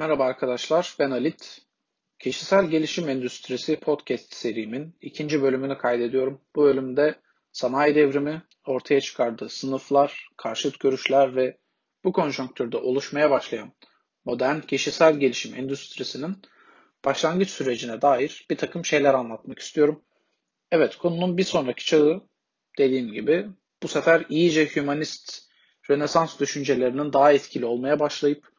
Merhaba arkadaşlar, ben Alit. Kişisel Gelişim Endüstrisi podcast serimin ikinci bölümünü kaydediyorum. Bu bölümde sanayi devrimi, ortaya çıkardığı sınıflar, karşıt görüşler ve bu konjonktürde oluşmaya başlayan modern kişisel gelişim endüstrisinin başlangıç sürecine dair bir takım şeyler anlatmak istiyorum. Evet, konunun bir sonraki çağı dediğim gibi bu sefer iyice hümanist Rönesans düşüncelerinin daha etkili olmaya başlayıp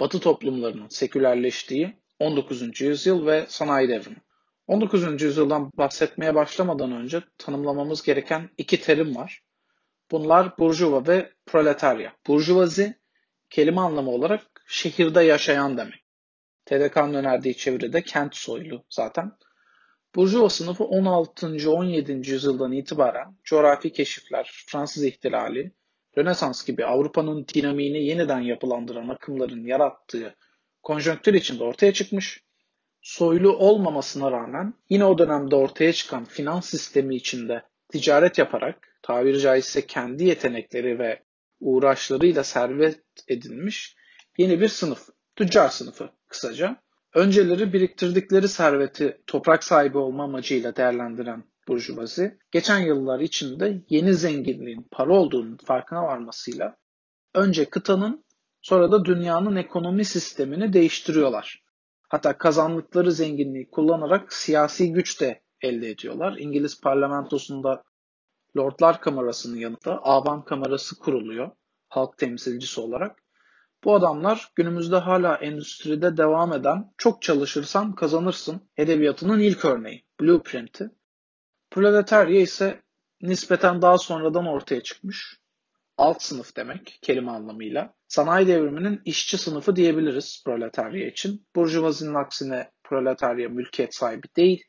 Batı toplumlarının sekülerleştiği 19. yüzyıl ve sanayi devrimi. 19. yüzyıldan bahsetmeye başlamadan önce tanımlamamız gereken iki terim var. Bunlar burjuva ve proletarya. Burjuvazi kelime anlamı olarak şehirde yaşayan demek. TDK'nın önerdiği çeviride kent soylu zaten. Burjuva sınıfı 16. 17. yüzyıldan itibaren coğrafi keşifler, Fransız ihtilali, Rönesans gibi Avrupa'nın dinamiğini yeniden yapılandıran akımların yarattığı konjonktür içinde ortaya çıkmış. Soylu olmamasına rağmen yine o dönemde ortaya çıkan finans sistemi içinde ticaret yaparak tabiri caizse kendi yetenekleri ve uğraşlarıyla servet edinmiş yeni bir sınıf. Tüccar sınıfı kısaca. Önceleri biriktirdikleri serveti toprak sahibi olma amacıyla değerlendiren burjuvazi, geçen yıllar içinde yeni zenginliğin para olduğunun farkına varmasıyla önce kıtanın sonra da dünyanın ekonomi sistemini değiştiriyorlar. Hatta kazandıkları zenginliği kullanarak siyasi güç de elde ediyorlar. İngiliz parlamentosunda Lordlar Kamerası'nın yanında Avam Kamerası kuruluyor halk temsilcisi olarak. Bu adamlar günümüzde hala endüstride devam eden çok çalışırsan kazanırsın edebiyatının ilk örneği, blueprint'i. Proletarya ise nispeten daha sonradan ortaya çıkmış. Alt sınıf demek kelime anlamıyla. Sanayi devriminin işçi sınıfı diyebiliriz proletarya için. Burjuvazinin aksine proletarya mülkiyet sahibi değil.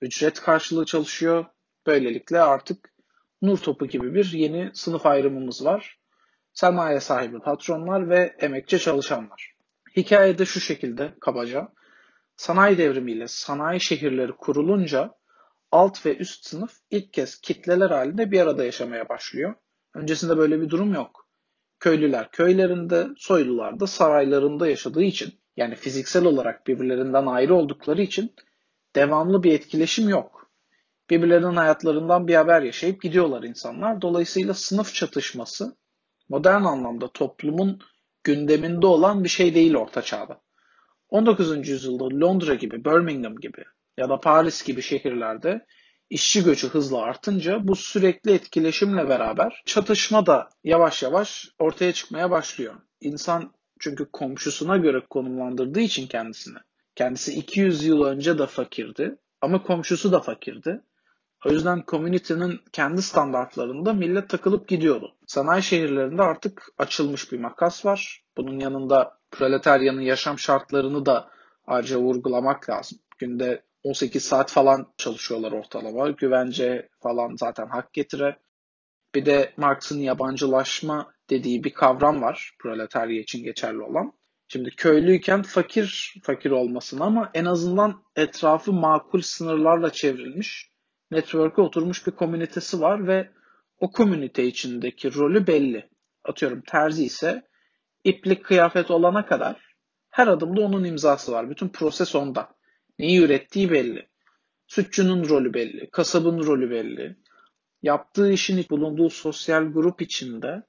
Ücret karşılığı çalışıyor. Böylelikle artık nur topu gibi bir yeni sınıf ayrımımız var. Sermaye sahibi patronlar ve emekçi çalışanlar. Hikayede şu şekilde kabaca. Sanayi devrimiyle sanayi şehirleri kurulunca alt ve üst sınıf ilk kez kitleler halinde bir arada yaşamaya başlıyor. Öncesinde böyle bir durum yok. Köylüler köylerinde, soylular da saraylarında yaşadığı için yani fiziksel olarak birbirlerinden ayrı oldukları için devamlı bir etkileşim yok. Birbirlerinin hayatlarından bir haber yaşayıp gidiyorlar insanlar. Dolayısıyla sınıf çatışması modern anlamda toplumun gündeminde olan bir şey değil orta çağda. 19. yüzyılda Londra gibi, Birmingham gibi ya da Paris gibi şehirlerde işçi göçü hızla artınca bu sürekli etkileşimle beraber çatışma da yavaş yavaş ortaya çıkmaya başlıyor. İnsan çünkü komşusuna göre konumlandırdığı için kendisini. Kendisi 200 yıl önce de fakirdi ama komşusu da fakirdi. O yüzden komünitenin kendi standartlarında millet takılıp gidiyordu. Sanayi şehirlerinde artık açılmış bir makas var. Bunun yanında proletaryanın yaşam şartlarını da ayrıca vurgulamak lazım. Günde 18 saat falan çalışıyorlar ortalama. Güvence falan zaten hak getire. Bir de Marx'ın yabancılaşma dediği bir kavram var proletarya için geçerli olan. Şimdi köylüyken fakir fakir olmasın ama en azından etrafı makul sınırlarla çevrilmiş, network'e oturmuş bir komünitesi var ve o komünite içindeki rolü belli. Atıyorum terzi ise iplik kıyafet olana kadar her adımda onun imzası var. Bütün proses onda. Neyi ürettiği belli. Sütçünün rolü belli. Kasabın rolü belli. Yaptığı işin bulunduğu sosyal grup içinde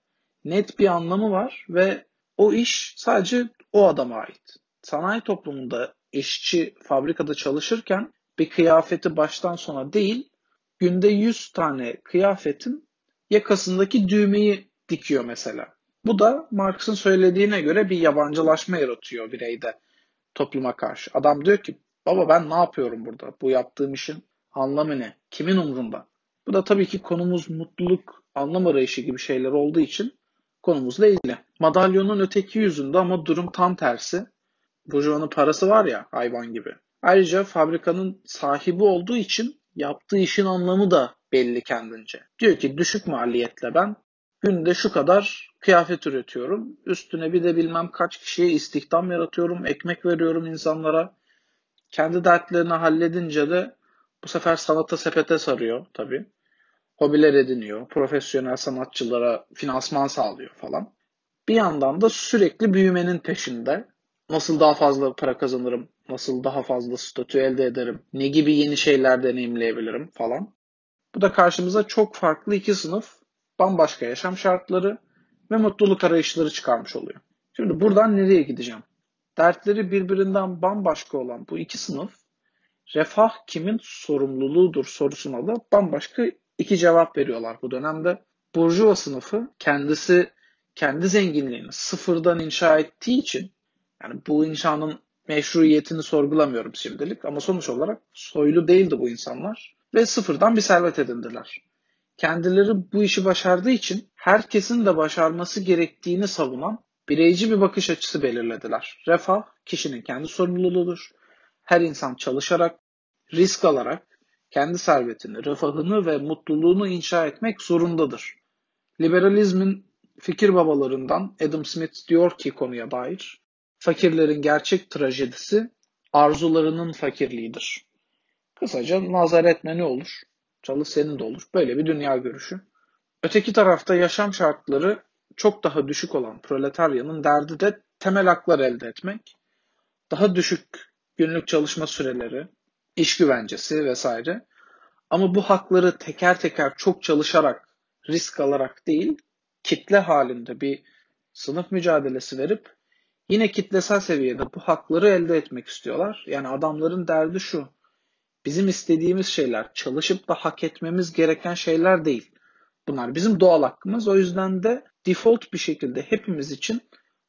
net bir anlamı var ve o iş sadece o adama ait. Sanayi toplumunda işçi fabrikada çalışırken bir kıyafeti baştan sona değil, günde 100 tane kıyafetin yakasındaki düğmeyi dikiyor mesela. Bu da Marx'ın söylediğine göre bir yabancılaşma yaratıyor bireyde topluma karşı. Adam diyor ki Baba ben ne yapıyorum burada? Bu yaptığım işin anlamı ne? Kimin umrunda? Bu da tabii ki konumuz mutluluk, anlam arayışı gibi şeyler olduğu için konumuzla ilgili. Madalyonun öteki yüzünde ama durum tam tersi. Burjuvanın parası var ya hayvan gibi. Ayrıca fabrikanın sahibi olduğu için yaptığı işin anlamı da belli kendince. Diyor ki düşük maliyetle ben günde şu kadar kıyafet üretiyorum. Üstüne bir de bilmem kaç kişiye istihdam yaratıyorum, ekmek veriyorum insanlara. Kendi dertlerini halledince de bu sefer sanata sepete sarıyor tabii. Hobiler ediniyor, profesyonel sanatçılara finansman sağlıyor falan. Bir yandan da sürekli büyümenin peşinde. Nasıl daha fazla para kazanırım? Nasıl daha fazla statü elde ederim? Ne gibi yeni şeyler deneyimleyebilirim falan. Bu da karşımıza çok farklı iki sınıf, bambaşka yaşam şartları ve mutluluk arayışları çıkarmış oluyor. Şimdi buradan nereye gideceğim? Dertleri birbirinden bambaşka olan bu iki sınıf refah kimin sorumluluğudur sorusuna da bambaşka iki cevap veriyorlar bu dönemde. Burjuva sınıfı kendisi kendi zenginliğini sıfırdan inşa ettiği için yani bu inşanın meşruiyetini sorgulamıyorum şimdilik ama sonuç olarak soylu değildi bu insanlar ve sıfırdan bir servet edindiler. Kendileri bu işi başardığı için herkesin de başarması gerektiğini savunan bireyci bir bakış açısı belirlediler. Refah kişinin kendi sorumluluğudur. Her insan çalışarak, risk alarak kendi servetini, refahını ve mutluluğunu inşa etmek zorundadır. Liberalizmin fikir babalarından Adam Smith diyor ki konuya dair, fakirlerin gerçek trajedisi arzularının fakirliğidir. Kısaca nazar etme ne olur? Çalış senin de olur. Böyle bir dünya görüşü. Öteki tarafta yaşam şartları çok daha düşük olan proletaryanın derdi de temel haklar elde etmek. Daha düşük günlük çalışma süreleri, iş güvencesi vesaire. Ama bu hakları teker teker çok çalışarak, risk alarak değil, kitle halinde bir sınıf mücadelesi verip yine kitlesel seviyede bu hakları elde etmek istiyorlar. Yani adamların derdi şu. Bizim istediğimiz şeyler, çalışıp da hak etmemiz gereken şeyler değil. Bunlar bizim doğal hakkımız. O yüzden de default bir şekilde hepimiz için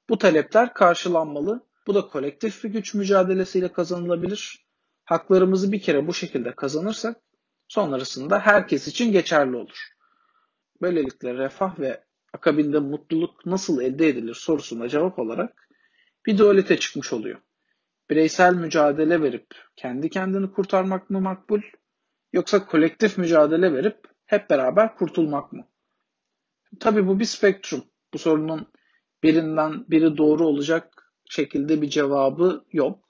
bu talepler karşılanmalı. Bu da kolektif bir güç mücadelesiyle kazanılabilir. Haklarımızı bir kere bu şekilde kazanırsak sonrasında herkes için geçerli olur. Böylelikle refah ve akabinde mutluluk nasıl elde edilir sorusuna cevap olarak bir dualite çıkmış oluyor. Bireysel mücadele verip kendi kendini kurtarmak mı makbul yoksa kolektif mücadele verip hep beraber kurtulmak mı? Tabii bu bir spektrum. Bu sorunun birinden biri doğru olacak şekilde bir cevabı yok.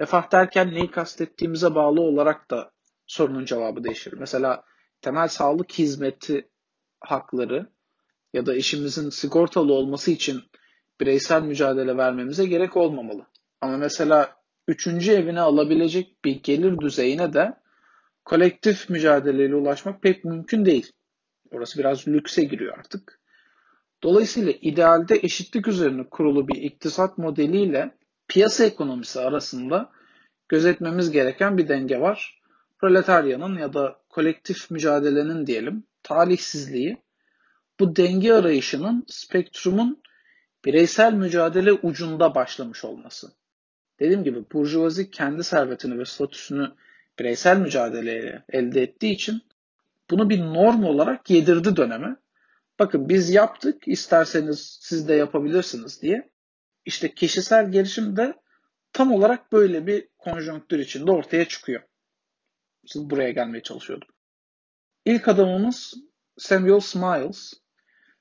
Refah derken neyi kastettiğimize bağlı olarak da sorunun cevabı değişir. Mesela temel sağlık hizmeti hakları ya da işimizin sigortalı olması için bireysel mücadele vermemize gerek olmamalı. Ama mesela üçüncü evine alabilecek bir gelir düzeyine de kolektif mücadeleyle ulaşmak pek mümkün değil. Orası biraz lükse giriyor artık. Dolayısıyla idealde eşitlik üzerine kurulu bir iktisat modeliyle piyasa ekonomisi arasında gözetmemiz gereken bir denge var. Proletaryanın ya da kolektif mücadelenin diyelim talihsizliği bu denge arayışının spektrumun bireysel mücadele ucunda başlamış olması. Dediğim gibi burjuvazi kendi servetini ve statüsünü bireysel mücadeleyle elde ettiği için bunu bir norm olarak yedirdi döneme. Bakın biz yaptık, isterseniz siz de yapabilirsiniz diye. İşte kişisel gelişim de tam olarak böyle bir konjonktür içinde ortaya çıkıyor. Siz buraya gelmeye çalışıyordum. İlk adamımız Samuel Smiles.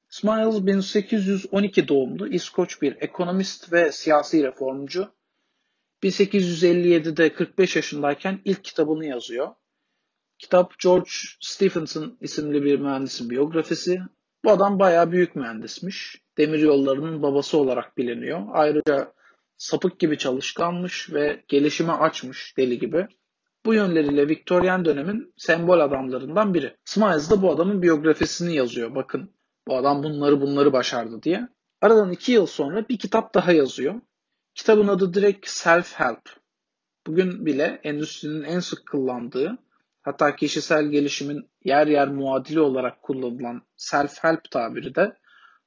Smiles 1812 doğumlu İskoç bir ekonomist ve siyasi reformcu. 1857'de 45 yaşındayken ilk kitabını yazıyor. Kitap George Stephenson isimli bir mühendisin biyografisi. Bu adam bayağı büyük mühendismiş. Demir yollarının babası olarak biliniyor. Ayrıca sapık gibi çalışkanmış ve gelişime açmış deli gibi. Bu yönleriyle Victorian dönemin sembol adamlarından biri. Smiles de bu adamın biyografisini yazıyor. Bakın bu adam bunları bunları başardı diye. Aradan iki yıl sonra bir kitap daha yazıyor. Kitabın adı direkt Self-Help. Bugün bile endüstrinin en sık kullandığı hatta kişisel gelişimin yer yer muadili olarak kullanılan self-help tabiri de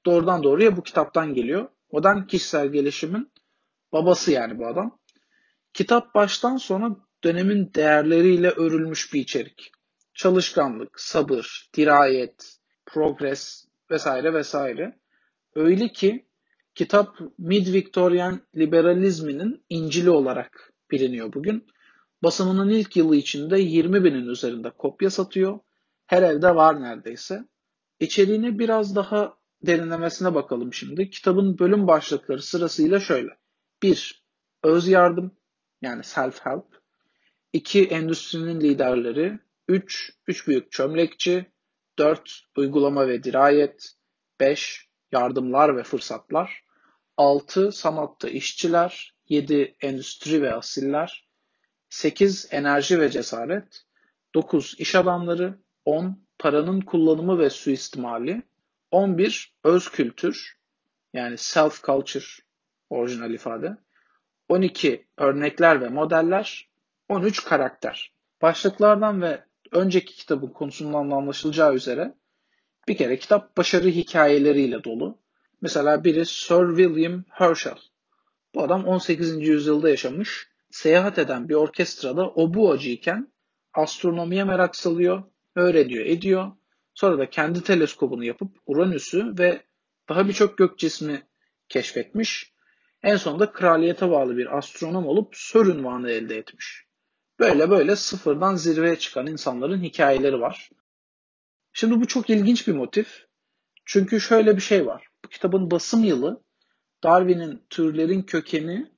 doğrudan doğruya bu kitaptan geliyor. Modern kişisel gelişimin babası yani bu adam. Kitap baştan sona dönemin değerleriyle örülmüş bir içerik. Çalışkanlık, sabır, dirayet, progres vesaire vesaire. Öyle ki kitap mid-Victorian liberalizminin İncil'i olarak biliniyor bugün. Basımının ilk yılı içinde 20 binin üzerinde kopya satıyor. Her evde var neredeyse. İçeriğine biraz daha derinlemesine bakalım şimdi. Kitabın bölüm başlıkları sırasıyla şöyle. 1. Öz yardım yani self-help. 2. Endüstrinin liderleri. 3. Üç büyük çömlekçi. 4. Uygulama ve dirayet. 5. Yardımlar ve fırsatlar. 6. Sanatta işçiler. 7 endüstri ve asiller, 8 enerji ve cesaret, 9 iş adamları, 10 paranın kullanımı ve suistimali, 11 öz kültür yani self culture orijinal ifade, 12 örnekler ve modeller, 13 karakter. Başlıklardan ve önceki kitabın konusundan da anlaşılacağı üzere bir kere kitap başarı hikayeleriyle dolu. Mesela biri Sir William Herschel. Bu adam 18. yüzyılda yaşamış, seyahat eden bir orkestrada obuacı iken astronomiye merak salıyor, öğreniyor, ediyor. Sonra da kendi teleskobunu yapıp Uranüs'ü ve daha birçok gök cismi keşfetmiş. En sonunda kraliyete bağlı bir astronom olup Sir ünvanı elde etmiş. Böyle böyle sıfırdan zirveye çıkan insanların hikayeleri var. Şimdi bu çok ilginç bir motif. Çünkü şöyle bir şey var. Bu kitabın basım yılı Darwin'in Türlerin Kökeni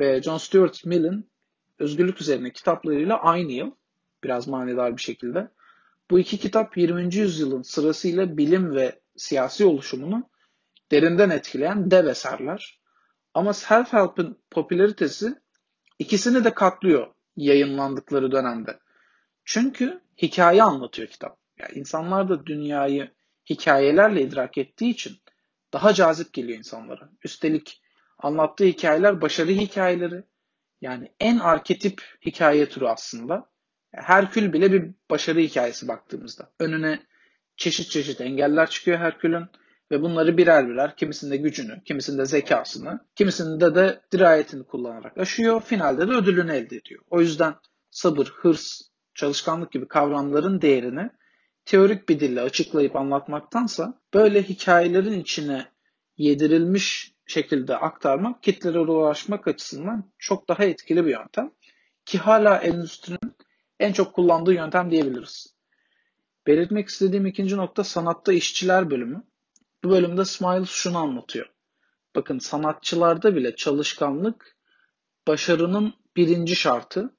ve John Stuart Mill'in Özgürlük üzerine kitaplarıyla aynı yıl. Biraz manidar bir şekilde. Bu iki kitap 20. yüzyılın sırasıyla bilim ve siyasi oluşumunu derinden etkileyen dev eserler. Ama self-help'in popülaritesi ikisini de katlıyor yayınlandıkları dönemde. Çünkü hikaye anlatıyor kitap. Yani insanlar da dünyayı hikayelerle idrak ettiği için daha cazip geliyor insanlara. Üstelik anlattığı hikayeler başarı hikayeleri. Yani en arketip hikaye türü aslında. Herkül bile bir başarı hikayesi baktığımızda. Önüne çeşit çeşit engeller çıkıyor Herkül'ün ve bunları birer birer kimisinde gücünü, kimisinde zekasını, kimisinde de dirayetini kullanarak aşıyor. Finalde de ödülünü elde ediyor. O yüzden sabır, hırs, çalışkanlık gibi kavramların değerini teorik bir dille açıklayıp anlatmaktansa böyle hikayelerin içine yedirilmiş şekilde aktarmak kitlelere ulaşmak açısından çok daha etkili bir yöntem. Ki hala endüstrinin en çok kullandığı yöntem diyebiliriz. Belirtmek istediğim ikinci nokta sanatta işçiler bölümü. Bu bölümde Smiles şunu anlatıyor. Bakın sanatçılarda bile çalışkanlık başarının birinci şartı.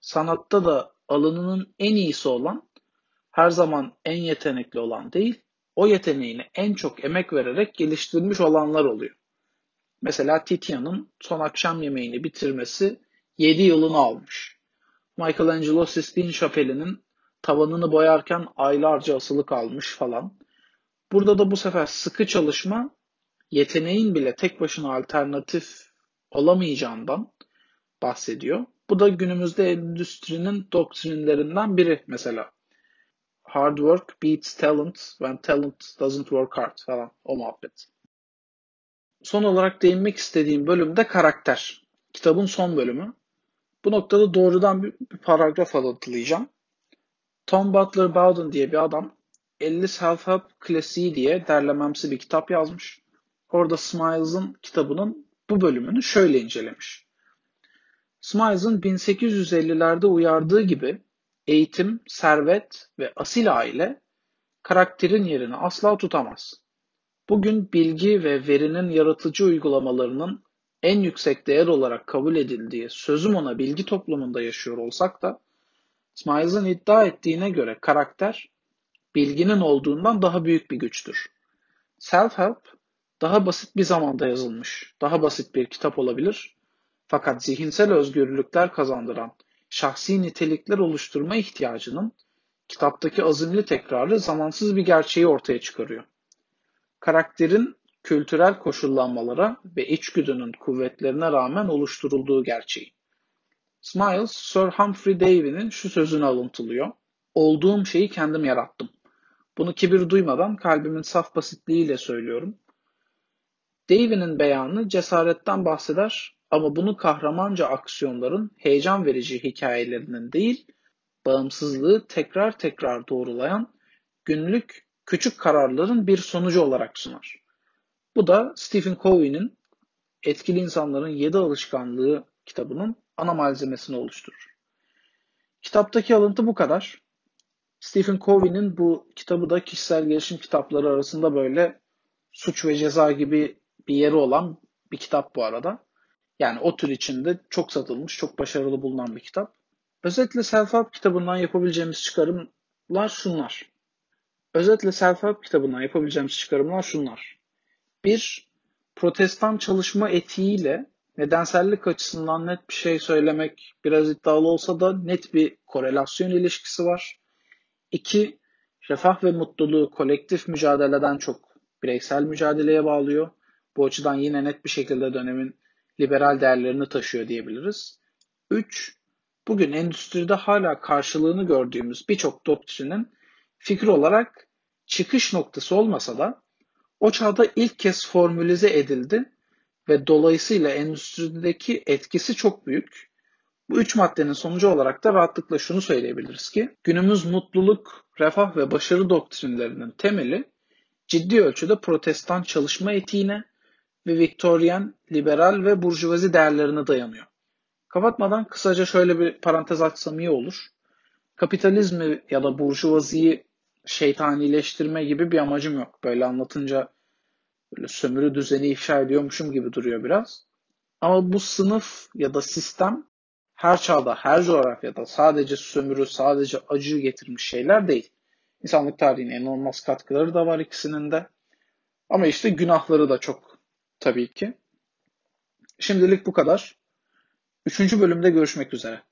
Sanatta da alanının en iyisi olan her zaman en yetenekli olan değil, o yeteneğini en çok emek vererek geliştirmiş olanlar oluyor. Mesela Titian'ın son akşam yemeğini bitirmesi 7 yılını almış. Michelangelo Sistine Şapeli'nin tavanını boyarken aylarca asılı kalmış falan. Burada da bu sefer sıkı çalışma yeteneğin bile tek başına alternatif olamayacağından bahsediyor. Bu da günümüzde endüstrinin doktrinlerinden biri mesela. Hard work beats talent when talent doesn't work hard falan o muhabbet. Son olarak değinmek istediğim bölüm de karakter. Kitabın son bölümü. Bu noktada doğrudan bir, bir paragraf alıntılayacağım. Tom Butler Bowden diye bir adam 50 Self-Help Klasiği diye derlememsi bir kitap yazmış. Orada Smiles'ın kitabının bu bölümünü şöyle incelemiş. Smiles'ın 1850'lerde uyardığı gibi eğitim, servet ve asil aile karakterin yerini asla tutamaz. Bugün bilgi ve verinin yaratıcı uygulamalarının en yüksek değer olarak kabul edildiği sözüm ona bilgi toplumunda yaşıyor olsak da Smiles'ın iddia ettiğine göre karakter bilginin olduğundan daha büyük bir güçtür. Self-help daha basit bir zamanda yazılmış, daha basit bir kitap olabilir. Fakat zihinsel özgürlükler kazandıran şahsi nitelikler oluşturma ihtiyacının kitaptaki azimli tekrarı zamansız bir gerçeği ortaya çıkarıyor. Karakterin kültürel koşullanmalara ve içgüdünün kuvvetlerine rağmen oluşturulduğu gerçeği. Smiles, Sir Humphrey Davy'nin şu sözünü alıntılıyor. Olduğum şeyi kendim yarattım. Bunu kibir duymadan kalbimin saf basitliğiyle söylüyorum. Davy'nin beyanı cesaretten bahseder ama bunu kahramanca aksiyonların heyecan verici hikayelerinin değil, bağımsızlığı tekrar tekrar doğrulayan günlük küçük kararların bir sonucu olarak sunar. Bu da Stephen Covey'nin Etkili İnsanların Yedi Alışkanlığı kitabının ana malzemesini oluşturur. Kitaptaki alıntı bu kadar. Stephen Covey'nin bu kitabı da kişisel gelişim kitapları arasında böyle suç ve ceza gibi bir yeri olan bir kitap bu arada. Yani o tür içinde çok satılmış, çok başarılı bulunan bir kitap. Özetle Self-Help kitabından yapabileceğimiz çıkarımlar şunlar. Özetle Self-Help kitabından yapabileceğimiz çıkarımlar şunlar. Bir, protestan çalışma etiğiyle nedensellik açısından net bir şey söylemek biraz iddialı olsa da net bir korelasyon ilişkisi var. İki, refah ve mutluluğu kolektif mücadeleden çok bireysel mücadeleye bağlıyor. Bu açıdan yine net bir şekilde dönemin liberal değerlerini taşıyor diyebiliriz. Üç, bugün endüstride hala karşılığını gördüğümüz birçok doktrinin fikir olarak çıkış noktası olmasa da o çağda ilk kez formülize edildi ve dolayısıyla endüstrideki etkisi çok büyük. Bu üç maddenin sonucu olarak da rahatlıkla şunu söyleyebiliriz ki günümüz mutluluk, refah ve başarı doktrinlerinin temeli ciddi ölçüde protestan çalışma etiğine ve Viktoryen, liberal ve burjuvazi değerlerine dayanıyor. Kapatmadan kısaca şöyle bir parantez açsam iyi olur. Kapitalizmi ya da burjuvaziyi şeytanileştirme gibi bir amacım yok. Böyle anlatınca böyle sömürü düzeni ifşa ediyormuşum gibi duruyor biraz. Ama bu sınıf ya da sistem her çağda, her coğrafyada sadece sömürü, sadece acı getirmiş şeyler değil. İnsanlık tarihine inanılmaz katkıları da var ikisinin de. Ama işte günahları da çok tabii ki. Şimdilik bu kadar. Üçüncü bölümde görüşmek üzere.